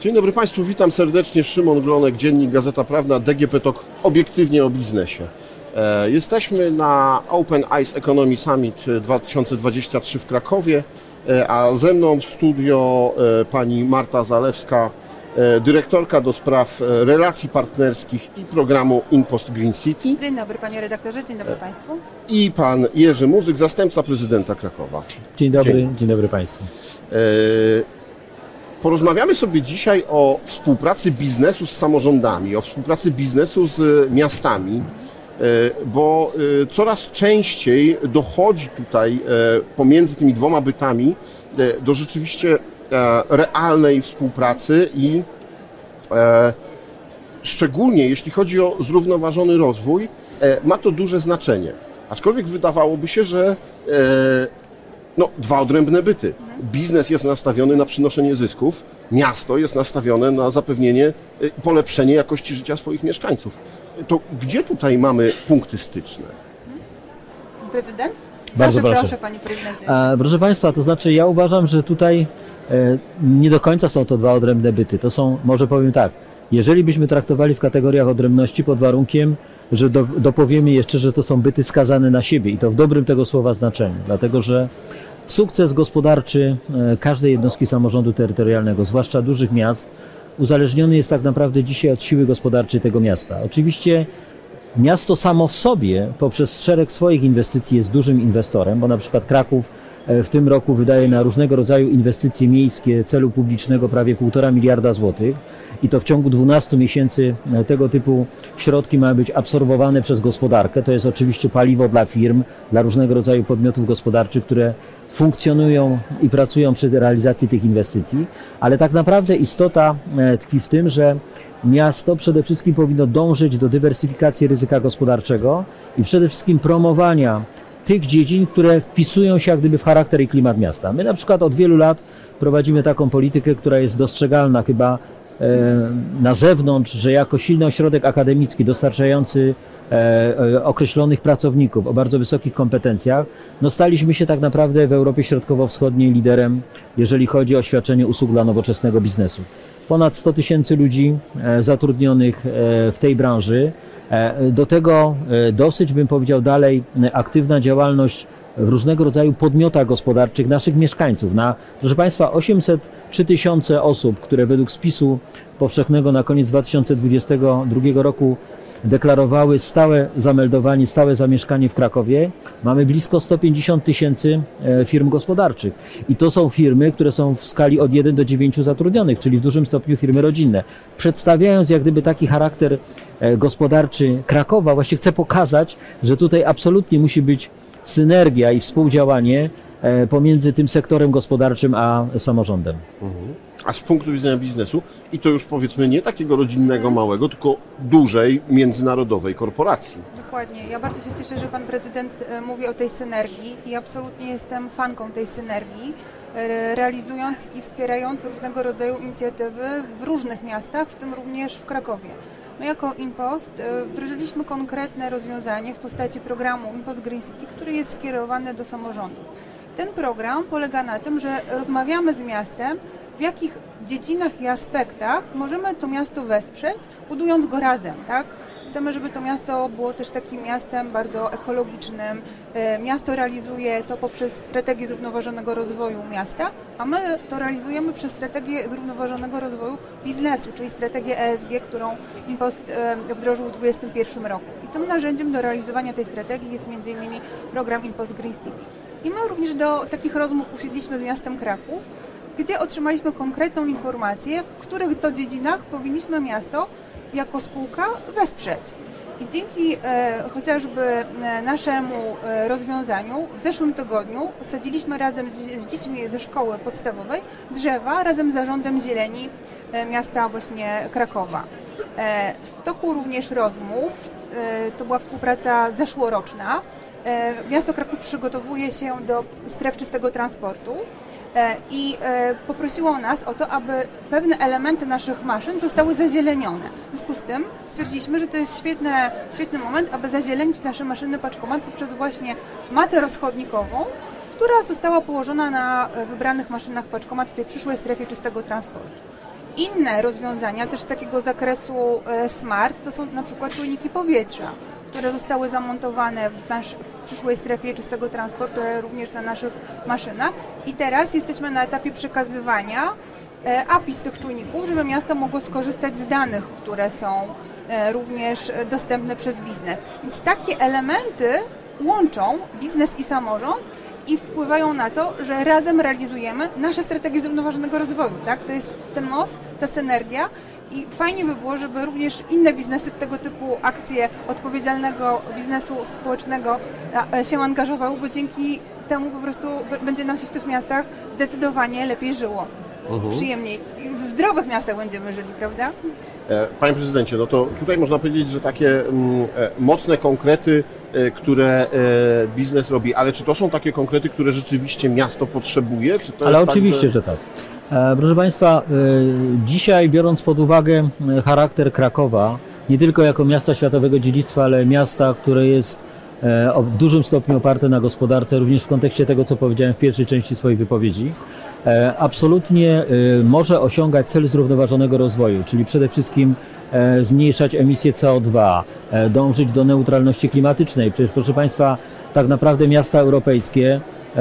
Dzień dobry Państwu, witam serdecznie. Szymon Glonek, Dziennik Gazeta Prawna, DGP TOK, obiektywnie o biznesie. E, Jesteśmy na Open Eyes Economy Summit 2023 w Krakowie, e, a ze mną w studio e, pani Marta Zalewska, e, dyrektorka do spraw e, relacji partnerskich i programu InPost Green City Dzień dobry panie redaktorze, dzień dobry państwu. i pan Jerzy Muzyk, zastępca prezydenta Krakowa. Dzień dobry, Dzień. dzień, dobry Państwu. E, Porozmawiamy sobie dzisiaj o współpracy biznesu z samorządami, o współpracy biznesu z miastami, e, bo e, coraz częściej dochodzi tutaj e, pomiędzy tymi dwoma bytami e, do rzeczywiście e, realnej współpracy i e, szczególnie jeśli chodzi o zrównoważony rozwój, e, ma to duże znaczenie. Aczkolwiek wydawałoby się, że e, no, dwa odrębne byty. Biznes jest nastawiony na przynoszenie zysków, miasto jest nastawione na zapewnienie, y, polepszenie jakości życia swoich mieszkańców. To gdzie tutaj mamy punkty styczne? Prezydent? Bardzo proszę, proszę. panie prezydencie. A, proszę Państwa, to znaczy ja uważam, że tutaj e, nie do końca są to dwa odrębne byty. To są, może powiem tak, jeżeli byśmy traktowali w kategoriach odrębności pod warunkiem, że do, dopowiemy jeszcze, że to są byty skazane na siebie i to w dobrym tego słowa znaczeniu, dlatego że sukces gospodarczy e, każdej jednostki samorządu terytorialnego, zwłaszcza dużych miast, uzależniony jest tak naprawdę dzisiaj od siły gospodarczej tego miasta. Oczywiście Miasto samo w sobie poprzez szereg swoich inwestycji jest dużym inwestorem, bo na przykład Kraków e, w tym roku wydaje na różnego rodzaju inwestycje miejskie celu publicznego prawie 1,5 miliarda złotych i to w ciągu 12 miesięcy e, tego typu środki mają być absorbowane przez gospodarkę. To jest oczywiście paliwo dla firm, dla różnego rodzaju podmiotów gospodarczych, które funkcjonują i pracują przy realizacji tych inwestycji, ale tak naprawdę istota e, tkwi w tym, że miasto przede wszystkim powinno dążyć do dywersyfikacji ryzyka gospodarczego i przede wszystkim promowania tych dziedzin, które wpisują się jak gdyby w charakter i klimat miasta. My na przykład od wielu lat prowadzimy taką politykę, która jest dostrzegalna chyba E, na zewnątrz, że jako silny ośrodek akademicki dostarczający e, e, określonych pracowników o bardzo wysokich kompetencjach, no staliśmy się tak naprawdę w Europie Środkowo-Wschodniej liderem, jeżeli chodzi o świadczenie usług dla nowoczesnego biznesu. Ponad 100 tysięcy ludzi zatrudnionych w tej branży. Do tego dosyć, bym powiedział dalej, aktywna działalność w różnego rodzaju podmiotach gospodarczych naszych mieszkańców. Na, proszę Państwa, 800 3000 osób, które według spisu powszechnego na koniec 2022 roku deklarowały stałe zameldowanie, stałe zamieszkanie w Krakowie. Mamy blisko 150 tysięcy e, firm gospodarczych. I to są firmy, które są w skali od 1 do 9 zatrudnionych, czyli w dużym stopniu firmy rodzinne. Przedstawiając jak gdyby taki charakter e, gospodarczy Krakowa, właśnie chcę pokazać, że tutaj absolutnie musi być synergia i współdziałanie pomiędzy tym sektorem gospodarczym a samorządem. A z punktu widzenia biznesu, i to już powiedzmy nie takiego rodzinnego, małego, tylko dużej, międzynarodowej korporacji. Dokładnie. Ja bardzo się cieszę, że pan prezydent e, mówi o tej synergii i absolutnie jestem fanką tej synergii, e, realizując i wspierając różnego rodzaju inicjatywy w różnych miastach, w tym również w Krakowie. My jako InPost e, wdrożyliśmy konkretne rozwiązanie w postaci programu InPost Green City, który jest skierowany do samorządów. Ten program polega na tym, że rozmawiamy z miastem, w jakich dziedzinach i aspektach możemy to miasto wesprzeć, budując go razem, tak? Chcemy, żeby to miasto było też takim miastem bardzo ekologicznym. E, Miasto realizuje to poprzez strategię zrównoważonego rozwoju miasta, a my to realizujemy przez strategię zrównoważonego rozwoju biznesu, czyli strategię ESG, którą Impost e, wdrożył w 2021 roku. I tym narzędziem do realizowania tej strategii jest m.in. program Impost Green City. I my również do takich rozmów usiedliśmy z miastem Kraków, gdzie otrzymaliśmy konkretną informację, w których to dziedzinach powinniśmy miasto jako spółka wesprzeć. I dzięki e, chociażby e, naszemu e, rozwiązaniu w zeszłym tygodniu sadziliśmy razem z, z dziećmi ze szkoły podstawowej drzewa razem z zarządem zieleni e, miasta właśnie Krakowa. E, w toku również rozmów, e, to była współpraca zeszłoroczna, miasto Kraków przygotowuje się do stref czystego transportu e, i e, poprosiło nas o to, aby pewne elementy naszych maszyn zostały zazielenione. W związku z tym stwierdziliśmy, że to jest świetne, świetny moment, aby zazielenić nasze maszyny paczkomat poprzez właśnie matę rozchodnikową, która została położona na e, wybranych maszynach paczkomat w tej przyszłej strefie czystego transportu. Inne rozwiązania, też takiego zakresu e, smart, to są na przykład czujniki powietrza, które zostały zamontowane w, nasz, w przyszłej strefie czystego transportu, ale również na naszych maszynach. I teraz jesteśmy na etapie przekazywania e, API z tych czujników, żeby miasto mogło skorzystać z danych, które są e, również dostępne przez biznes. Więc takie elementy łączą biznes i samorząd i wpływają na to, że razem realizujemy nasze strategie zrównoważonego rozwoju. Tak? To jest ten most, ta synergia i fajnie by było, żeby również inne biznesy w tego typu akcje odpowiedzialnego biznesu społecznego e, się angażowały, bo dzięki temu po prostu będzie nam się w tych miastach zdecydowanie lepiej żyło. Przyjemniej. I w zdrowych miastach będziemy żyli, prawda? E, Panie prezydencie, no to tutaj można powiedzieć, że takie mm, e, mocne konkrety, które biznes robi, ale czy to są takie konkrety, które rzeczywiście miasto potrzebuje? Czy to Ale jest oczywiście, tak, że tak. E, Proszę Państwa, e, dzisiaj biorąc pod uwagę e, charakter Krakowa, nie tylko jako miasta światowego dziedzictwa, ale miasta, które jest w dużym stopniu oparte na gospodarce, również w kontekście tego, co powiedziałem w pierwszej części swojej wypowiedzi, absolutnie może osiągać cel zrównoważonego rozwoju, czyli przede wszystkim zmniejszać emisję CO2, e, dążyć do neutralności klimatycznej. Przecież, proszę Państwa, tak naprawdę miasta europejskie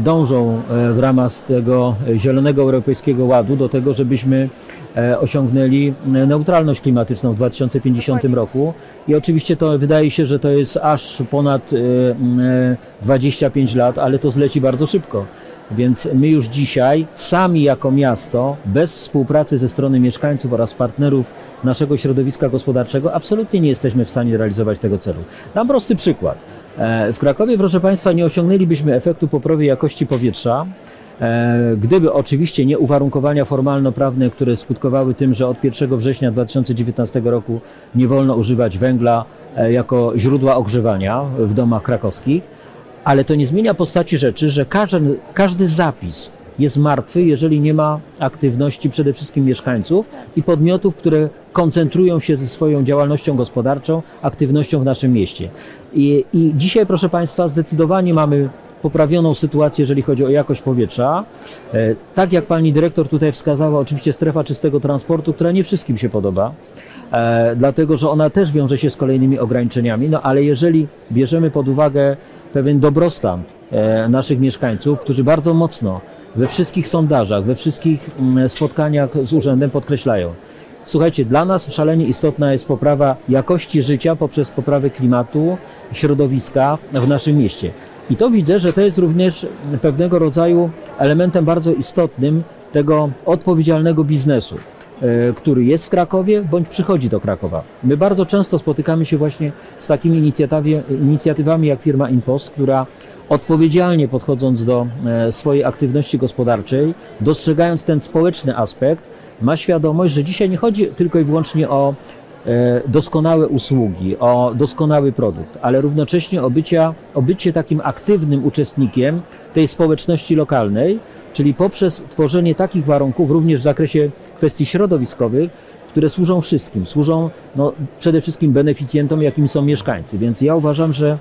dążą e, w ramach tego e, Zielonego Europejskiego Ładu do tego, żebyśmy e, osiągnęli e, neutralność klimatyczną w 2050 Dokładnie. roku. I oczywiście to wydaje się, że to jest aż ponad e, m, e, 25 lat, ale to zleci bardzo szybko. Więc my już dzisiaj, sami jako miasto, bez współpracy ze strony mieszkańców oraz partnerów naszego środowiska gospodarczego, absolutnie nie jesteśmy w stanie realizować tego celu. Dam prosty przykład. E, W Krakowie, proszę Państwa, nie osiągnęlibyśmy efektu poprawy jakości powietrza, e, gdyby oczywiście nie uwarunkowania formalno-prawne, które skutkowały tym, że od 1 września 2019 roku nie wolno używać węgla e, jako źródła ogrzewania w domach krakowskich, ale to nie zmienia postaci rzeczy, że każdy, każdy zapis jest martwy, jeżeli nie ma aktywności przede wszystkim mieszkańców i podmiotów, które koncentrują się ze swoją działalnością gospodarczą, aktywnością w naszym mieście. I, i dzisiaj, proszę Państwa, zdecydowanie mamy poprawioną sytuację, jeżeli chodzi o jakość powietrza. E, Tak jak pani dyrektor tutaj wskazała, oczywiście strefa czystego transportu, która nie wszystkim się podoba, e, dlatego że ona też wiąże się z kolejnymi ograniczeniami, no ale jeżeli bierzemy pod uwagę pewien dobrostan e, naszych mieszkańców, którzy bardzo mocno we wszystkich sondażach, we wszystkich mm, spotkaniach z urzędem podkreślają, Słuchajcie, dla nas szalenie istotna jest poprawa jakości życia poprzez poprawę klimatu, środowiska w naszym mieście. I to widzę, że to jest również pewnego rodzaju elementem bardzo istotnym tego odpowiedzialnego biznesu, który jest w Krakowie bądź przychodzi do Krakowa. My bardzo często spotykamy się właśnie z takimi inicjatywami jak firma Impost, która odpowiedzialnie podchodząc do e, swojej aktywności gospodarczej, dostrzegając ten społeczny aspekt, ma świadomość, że dzisiaj nie chodzi tylko i wyłącznie o e, doskonałe usługi, o doskonały produkt, ale równocześnie o, bycia, o bycie takim aktywnym uczestnikiem tej społeczności lokalnej, czyli poprzez tworzenie takich warunków również w zakresie kwestii środowiskowych, które służą wszystkim, służą no, przede wszystkim beneficjentom, jakim są mieszkańcy. Więc ja uważam, że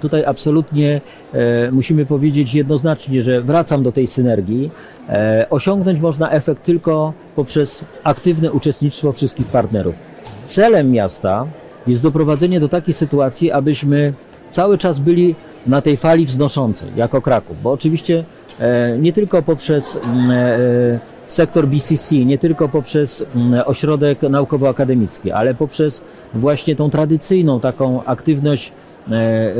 Tutaj absolutnie e, musimy powiedzieć jednoznacznie, że wracam do tej synergii. E, osiągnąć można efekt tylko poprzez aktywne uczestnictwo wszystkich partnerów. Celem miasta jest doprowadzenie do takiej sytuacji, abyśmy cały czas byli na tej fali wznoszącej jako Kraków, bo oczywiście nie tylko poprzez mm, e, sektor BCC, nie tylko poprzez mm, ośrodek naukowo-akademicki, ale poprzez właśnie tą tradycyjną taką aktywność e,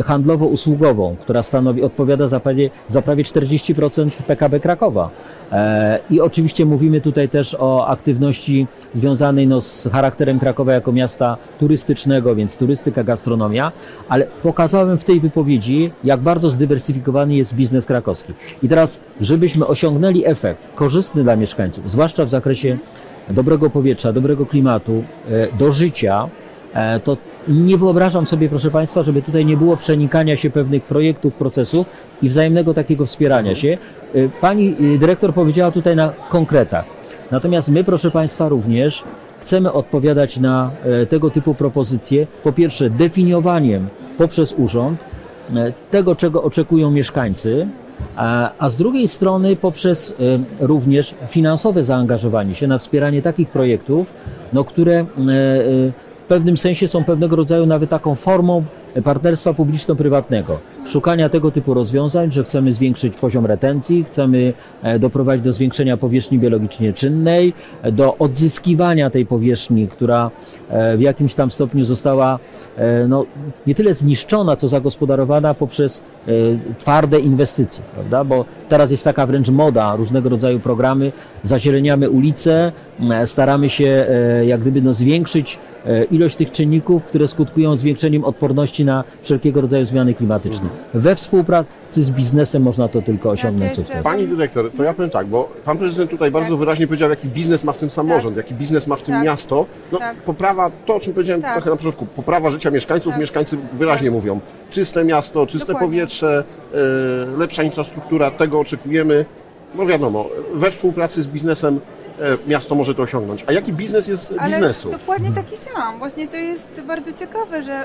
handlowo-usługową, która stanowi, odpowiada za prawie, za prawie 40% PKB Krakowa. E, I oczywiście mówimy tutaj też o aktywności związanej no, z charakterem Krakowa jako miasta turystycznego, więc turystyka, gastronomia, ale pokazałem w tej wypowiedzi, jak bardzo zdywersyfikowany jest biznes krakowski. I teraz, żebyśmy osiągnęli efekt korzystny dla mieszkańców, zwłaszcza w zakresie dobrego powietrza, dobrego klimatu, e, do życia, e, to nie wyobrażam sobie, proszę Państwa, żeby tutaj nie było przenikania się pewnych projektów, procesów i wzajemnego takiego wspierania się. E, Pani e, dyrektor powiedziała tutaj na konkretach. Natomiast my, proszę Państwa, również chcemy odpowiadać na e, tego typu propozycje. Po pierwsze, definiowaniem poprzez urząd e, tego, czego oczekują mieszkańcy, a, a z drugiej strony poprzez e, również finansowe zaangażowanie się na wspieranie takich projektów, no, które pewnym sensie są pewnego rodzaju nawet taką formą partnerstwa publiczno-prywatnego, szukania tego typu rozwiązań, że chcemy zwiększyć poziom retencji, chcemy e, doprowadzić do zwiększenia powierzchni biologicznie czynnej, do odzyskiwania tej powierzchni, która e, w jakimś tam stopniu została e, no, nie tyle zniszczona, co zagospodarowana poprzez twarde inwestycje, prawda? Bo teraz jest taka wręcz moda, różnego rodzaju programy, zazieleniamy ulice, staramy się jak gdyby no, zwiększyć ilość tych czynników, które skutkują zwiększeniem odporności na wszelkiego rodzaju zmiany klimatyczne. We współpracy z biznesem można to tylko osiągnąć sukces. Pani dyrektor, to ja powiem tak, bo pan prezydent tutaj bardzo tak. wyraźnie powiedział, jaki biznes ma w tym samorząd, tak. jaki biznes ma w tym tak. miasto. No, tak. poprawa, to o czym powiedziałem tak. trochę na początku, poprawa życia mieszkańców, tak. mieszkańcy wyraźnie mówią, czyste miasto, czyste Dokładnie. powietrze, e, lepsza infrastruktura, tego oczekujemy. No wiadomo, we współpracy z biznesem e, miasto może to osiągnąć. A jaki biznes jest Ale biznesu? Dokładnie taki sam. Właśnie to jest bardzo ciekawe, że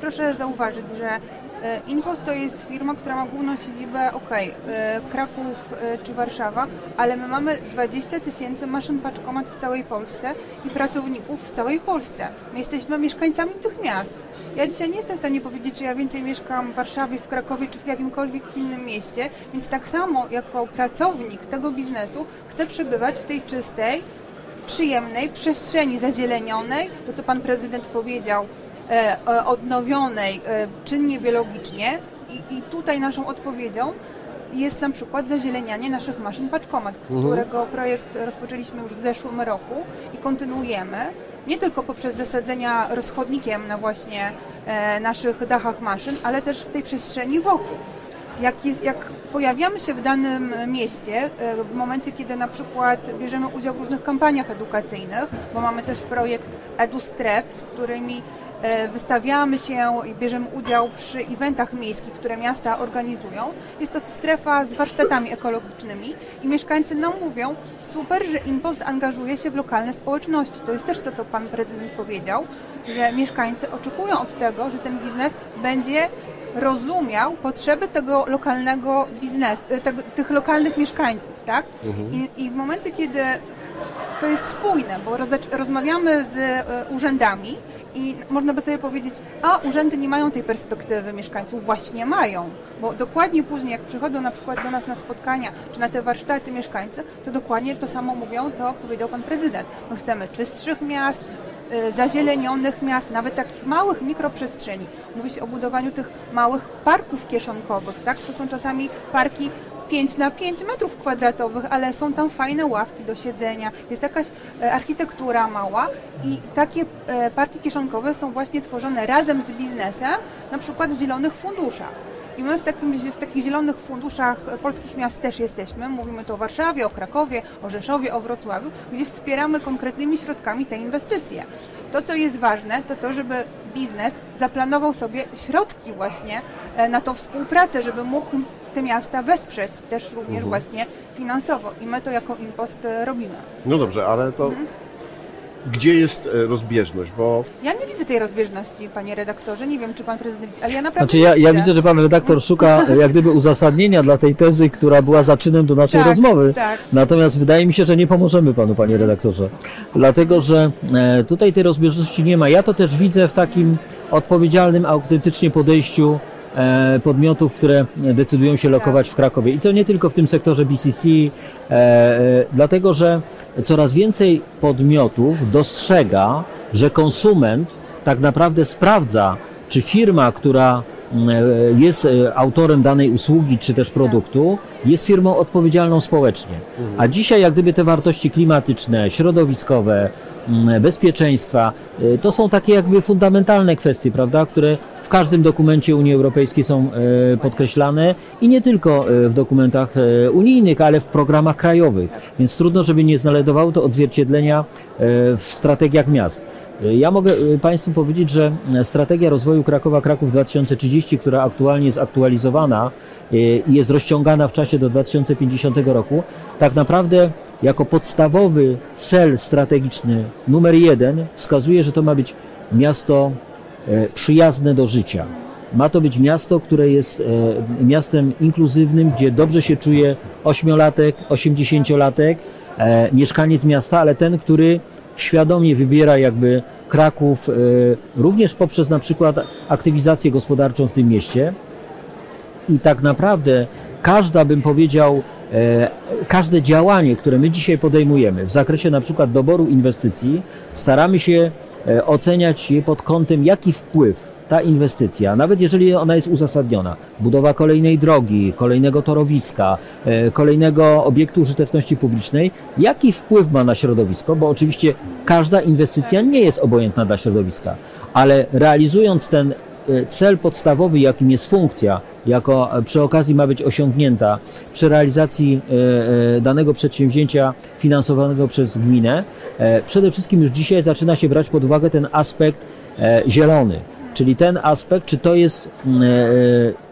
proszę zauważyć, że e, Inpost to jest firma, która ma główną siedzibę, ok, e, Kraków e, czy Warszawa, ale my mamy 20 tysięcy maszyn paczkomat w całej Polsce i pracowników w całej Polsce. My jesteśmy mieszkańcami tych miast. Ja dzisiaj nie jestem w stanie powiedzieć, czy ja więcej mieszkam w Warszawie, w Krakowie czy w jakimkolwiek innym mieście, więc tak samo jako pracownik tego biznesu chcę przebywać w tej czystej, przyjemnej przestrzeni zazielenionej, to co pan prezydent powiedział, odnowionej e, czynnie biologicznie i, i tutaj naszą odpowiedzią jest na przykład zazielenianie naszych maszyn paczkomat, mhm. którego projekt rozpoczęliśmy już w zeszłym roku i kontynuujemy. Nie tylko poprzez zasadzenia rozchodnikiem na właśnie e, naszych dachach maszyn, ale też w tej przestrzeni wokół. Jak, jest, jak pojawiamy się w danym mieście, e, w momencie, kiedy na przykład bierzemy udział w różnych kampaniach edukacyjnych, bo mamy też projekt EduStref, z którymi E, wystawiamy się i bierzemy udział przy eventach miejskich, które miasta organizują. Jest to strefa z warsztatami ekologicznymi i mieszkańcy nam mówią, super, że Impost angażuje się w lokalne społeczności. To jest też co to pan prezydent powiedział, że mieszkańcy oczekują od tego, że ten biznes będzie rozumiał potrzeby tego lokalnego biznesu, e, tych lokalnych mieszkańców, tak? Mhm. I, I w momencie, kiedy to jest spójne, bo roz, rozmawiamy z e, urzędami i można by sobie powiedzieć, a urzędy nie mają tej perspektywy mieszkańców. Właśnie mają, bo dokładnie później, jak przychodzą na przykład do nas na spotkania czy na te warsztaty mieszkańcy, to dokładnie to samo mówią, co powiedział pan prezydent. My chcemy czystszych miast, y, zazielenionych miast, nawet takich małych mikroprzestrzeni. Mówi się o budowaniu tych małych parków kieszonkowych, tak? To są czasami parki 5 na 5 metrów kwadratowych, ale są tam fajne ławki do siedzenia, jest jakaś e, architektura mała i takie e, parki kieszonkowe są właśnie tworzone razem z biznesem, na przykład w zielonych funduszach. I my w, takim, w takich zielonych funduszach polskich miast też jesteśmy. Mówimy to o Warszawie, o Krakowie, o Rzeszowie, o Wrocławiu, gdzie wspieramy konkretnymi środkami te inwestycje. To, co jest ważne, to to, żeby biznes zaplanował sobie środki właśnie e, na tą współpracę, żeby mógł te miasta wesprzeć też również mhm. właśnie finansowo i my to jako impost e, robimy. No dobrze, ale to mhm. gdzie jest e, rozbieżność, bo... Ja nie widzę tej rozbieżności, panie redaktorze, nie wiem, czy pan prezydent widzi, ale ja naprawdę Znaczy ja, ja widzę, że pan redaktor szuka e, jak gdyby uzasadnienia dla tej tezy, która była zaczynem do naszej tak, rozmowy. Tak. Natomiast wydaje mi się, że nie pomożemy panu, panie redaktorze. Dlatego, że tutaj tej rozbieżności nie ma. Ja to też widzę w takim odpowiedzialnym, autentycznie podejściu podmiotów, które decydują się lokować w Krakowie. I to nie tylko w tym sektorze BCC, e, e, dlatego że coraz więcej podmiotów dostrzega, że konsument tak naprawdę sprawdza, czy firma, która jest autorem danej usługi czy też produktu, jest firmą odpowiedzialną społecznie. A dzisiaj jak gdyby te wartości klimatyczne, środowiskowe, bezpieczeństwa, to są takie jakby fundamentalne kwestie, prawda, które w każdym dokumencie Unii Europejskiej są e, podkreślane i nie tylko e, w dokumentach e, unijnych, ale w programach krajowych. Więc trudno, żeby nie znajdowało to odzwierciedlenia w strategiach miast. Ja mogę Państwu powiedzieć, że strategia rozwoju Krakowa Kraków 2030, która aktualnie jest aktualizowana i jest rozciągana w czasie do 2050 roku, tak naprawdę jako podstawowy cel strategiczny numer jeden wskazuje, że to ma być miasto E, przyjazne do życia. ma to być miasto, które jest e, miastem inkluzywnym, gdzie dobrze się czuje ośmiolatek, osiemdziesięciolatek, e, mieszkaniec miasta, ale ten, który świadomie wybiera jakby Kraków, e, również poprzez na przykład aktywizację gospodarczą w tym mieście. I tak naprawdę każda, bym powiedział, e, każde działanie, które my dzisiaj podejmujemy w zakresie na przykład doboru inwestycji, staramy się e, oceniać je pod kątem, jaki wpływ ta inwestycja, nawet jeżeli ona jest uzasadniona, budowa kolejnej drogi, kolejnego torowiska, e, kolejnego obiektu użyteczności publicznej, jaki wpływ ma na środowisko, bo oczywiście każda inwestycja nie jest obojętna dla środowiska, ale realizując ten e, cel podstawowy, jakim jest funkcja, jako e, przy okazji ma być osiągnięta przy realizacji danego przedsięwzięcia finansowanego przez gminę, przede wszystkim już dzisiaj zaczyna się brać pod uwagę ten aspekt zielony, czyli ten aspekt, czy to jest mm, e,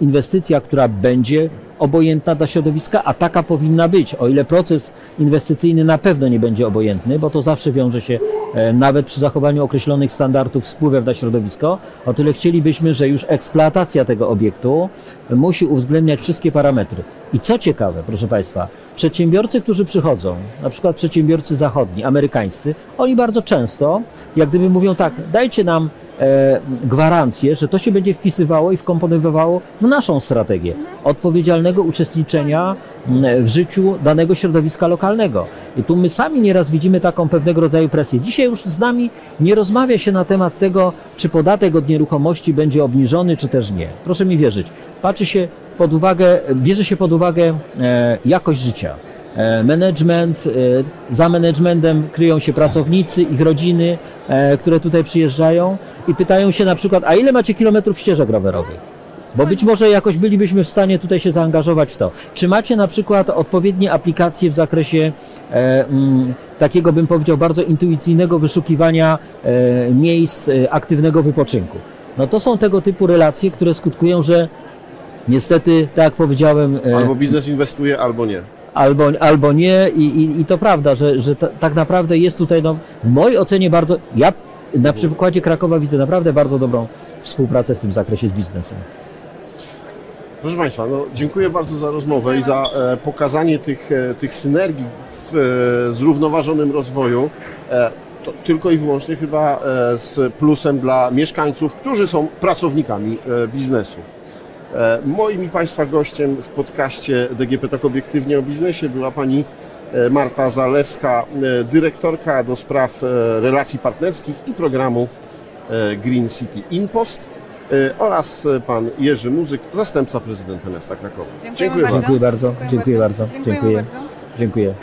inwestycja, która będzie obojętna dla środowiska, a taka powinna być, o ile proces inwestycyjny na pewno nie będzie obojętny, bo to zawsze wiąże się e, nawet przy zachowaniu określonych standardów z wpływem na środowisko, o tyle chcielibyśmy, że już eksploatacja tego obiektu musi uwzględniać wszystkie parametry. I co ciekawe, proszę Państwa, przedsiębiorcy, którzy przychodzą, na przykład przedsiębiorcy zachodni, amerykańscy, oni bardzo często, jak gdyby mówią tak, dajcie nam e, gwarancję, że to się będzie wpisywało i wkomponowywało w naszą strategię odpowiedzialnego uczestniczenia w życiu danego środowiska lokalnego. I tu my sami nieraz widzimy taką pewnego rodzaju presję. Dzisiaj już z nami nie rozmawia się na temat tego, czy podatek od nieruchomości będzie obniżony, czy też nie. Proszę mi wierzyć. Patrzy się pod uwagę, bierze się pod uwagę e, jakość życia. E, Management, e, za managementem kryją się pracownicy, ich rodziny, które tutaj przyjeżdżają i pytają się na przykład, a ile macie kilometrów ścieżek rowerowych? Bo być może jakoś bylibyśmy w stanie tutaj się zaangażować w to. Czy macie na przykład odpowiednie aplikacje w zakresie e, mm, takiego, bym powiedział, bardzo intuicyjnego wyszukiwania e, miejsc e, aktywnego wypoczynku? No to są tego typu relacje, które skutkują, że niestety, tak jak powiedziałem, e, Albo biznes inwestuje, albo nie. albo, albo nie i, i, i to prawda, że, że ta, tak naprawdę jest tutaj, no, w mojej ocenie bardzo, ja na przykładzie Krakowa widzę naprawdę bardzo dobrą współpracę w tym zakresie z biznesem. Proszę Państwa, no, dziękuję bardzo za rozmowę i za e, pokazanie tych, e, tych synergii w e, zrównoważonym rozwoju. E, to tylko i wyłącznie chyba e, z plusem dla mieszkańców, którzy są pracownikami e, biznesu. E, moim i Państwa gościem w podcaście DGP Tak Obiektywnie o Biznesie była Pani e, Marta Zalewska, e, dyrektorka do spraw relacji partnerskich i programu Green City Inpost oraz pan Jerzy Muzyk, zastępca prezydenta miasta Krakowa. Dziękujemy Dziękuję bardzo. Dziękuję bardzo, dziękuję bardzo, dziękuję. bardzo. Dziękuję.